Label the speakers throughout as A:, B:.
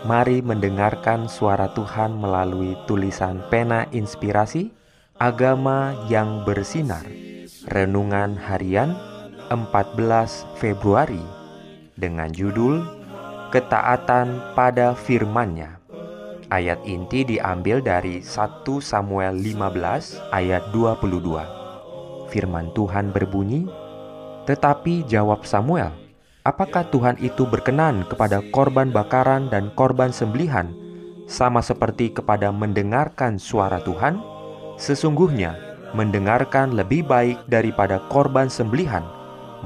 A: Mari mendengarkan suara Tuhan melalui tulisan pena inspirasi Agama yang bersinar Renungan harian 14 Februari Dengan judul Ketaatan pada firman-Nya. Ayat inti diambil dari 1 Samuel 15 ayat 22 Firman Tuhan berbunyi Tetapi jawab Samuel Apakah Tuhan itu berkenan kepada korban bakaran dan korban sembelihan, sama seperti kepada mendengarkan suara Tuhan? Sesungguhnya, mendengarkan lebih baik daripada korban sembelihan,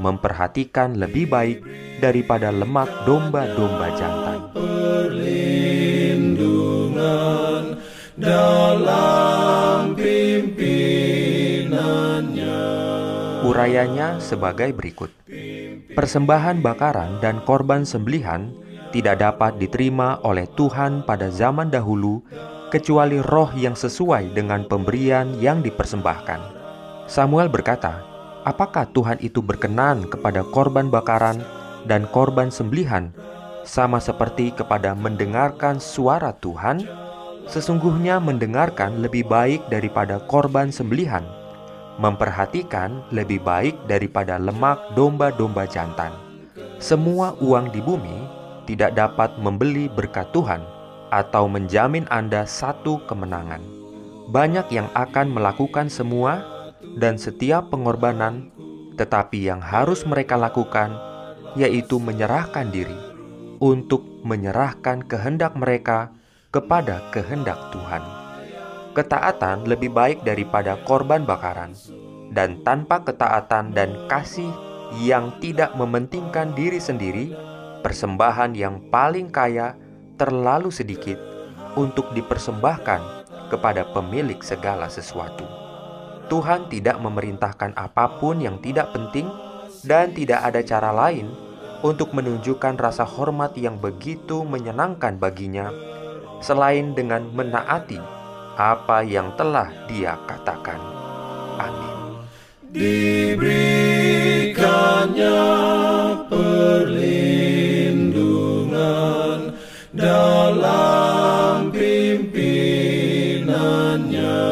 A: memperhatikan lebih baik daripada lemak domba-domba jantan.
B: Perlindungan dalam pimpinannya.
A: Urayanya sebagai berikut. Persembahan bakaran dan korban sembelihan tidak dapat diterima oleh Tuhan pada zaman dahulu kecuali roh yang sesuai dengan pemberian yang dipersembahkan. Samuel berkata, "Apakah Tuhan itu berkenan kepada korban bakaran dan korban sembelihan sama seperti kepada mendengarkan suara Tuhan? Sesungguhnya mendengarkan lebih baik daripada korban sembelihan." Memperhatikan lebih baik daripada lemak domba-domba jantan. Semua uang di bumi tidak dapat membeli berkat Tuhan atau menjamin Anda satu kemenangan. Banyak yang akan melakukan semua dan setiap pengorbanan, tetapi yang harus mereka lakukan yaitu menyerahkan diri untuk menyerahkan kehendak mereka kepada kehendak Tuhan. Ketaatan lebih baik daripada korban bakaran, dan tanpa ketaatan dan kasih yang tidak mementingkan diri sendiri, persembahan yang paling kaya terlalu sedikit untuk dipersembahkan kepada pemilik segala sesuatu. Tuhan tidak memerintahkan apa pun yang tidak penting, dan tidak ada cara lain untuk menunjukkan rasa hormat yang begitu menyenangkan baginya selain dengan menaati apa yang telah Dia katakan. Amin.
B: Diberikannya perlindungan dalam pimpinannya.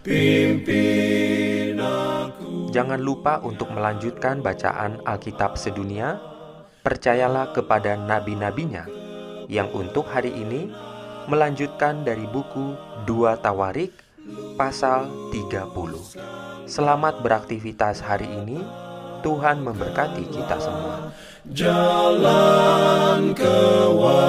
B: Pimpin aku.
A: Jangan lupa untuk melanjutkan bacaan Alkitab sedunia. Percayalah kepada nabi-nabinya yang untuk hari ini melanjutkan dari buku Dua Tawarik pasal 30. Selamat beraktivitas hari ini. Tuhan memberkati kita semua.
B: Jalan kewajiban.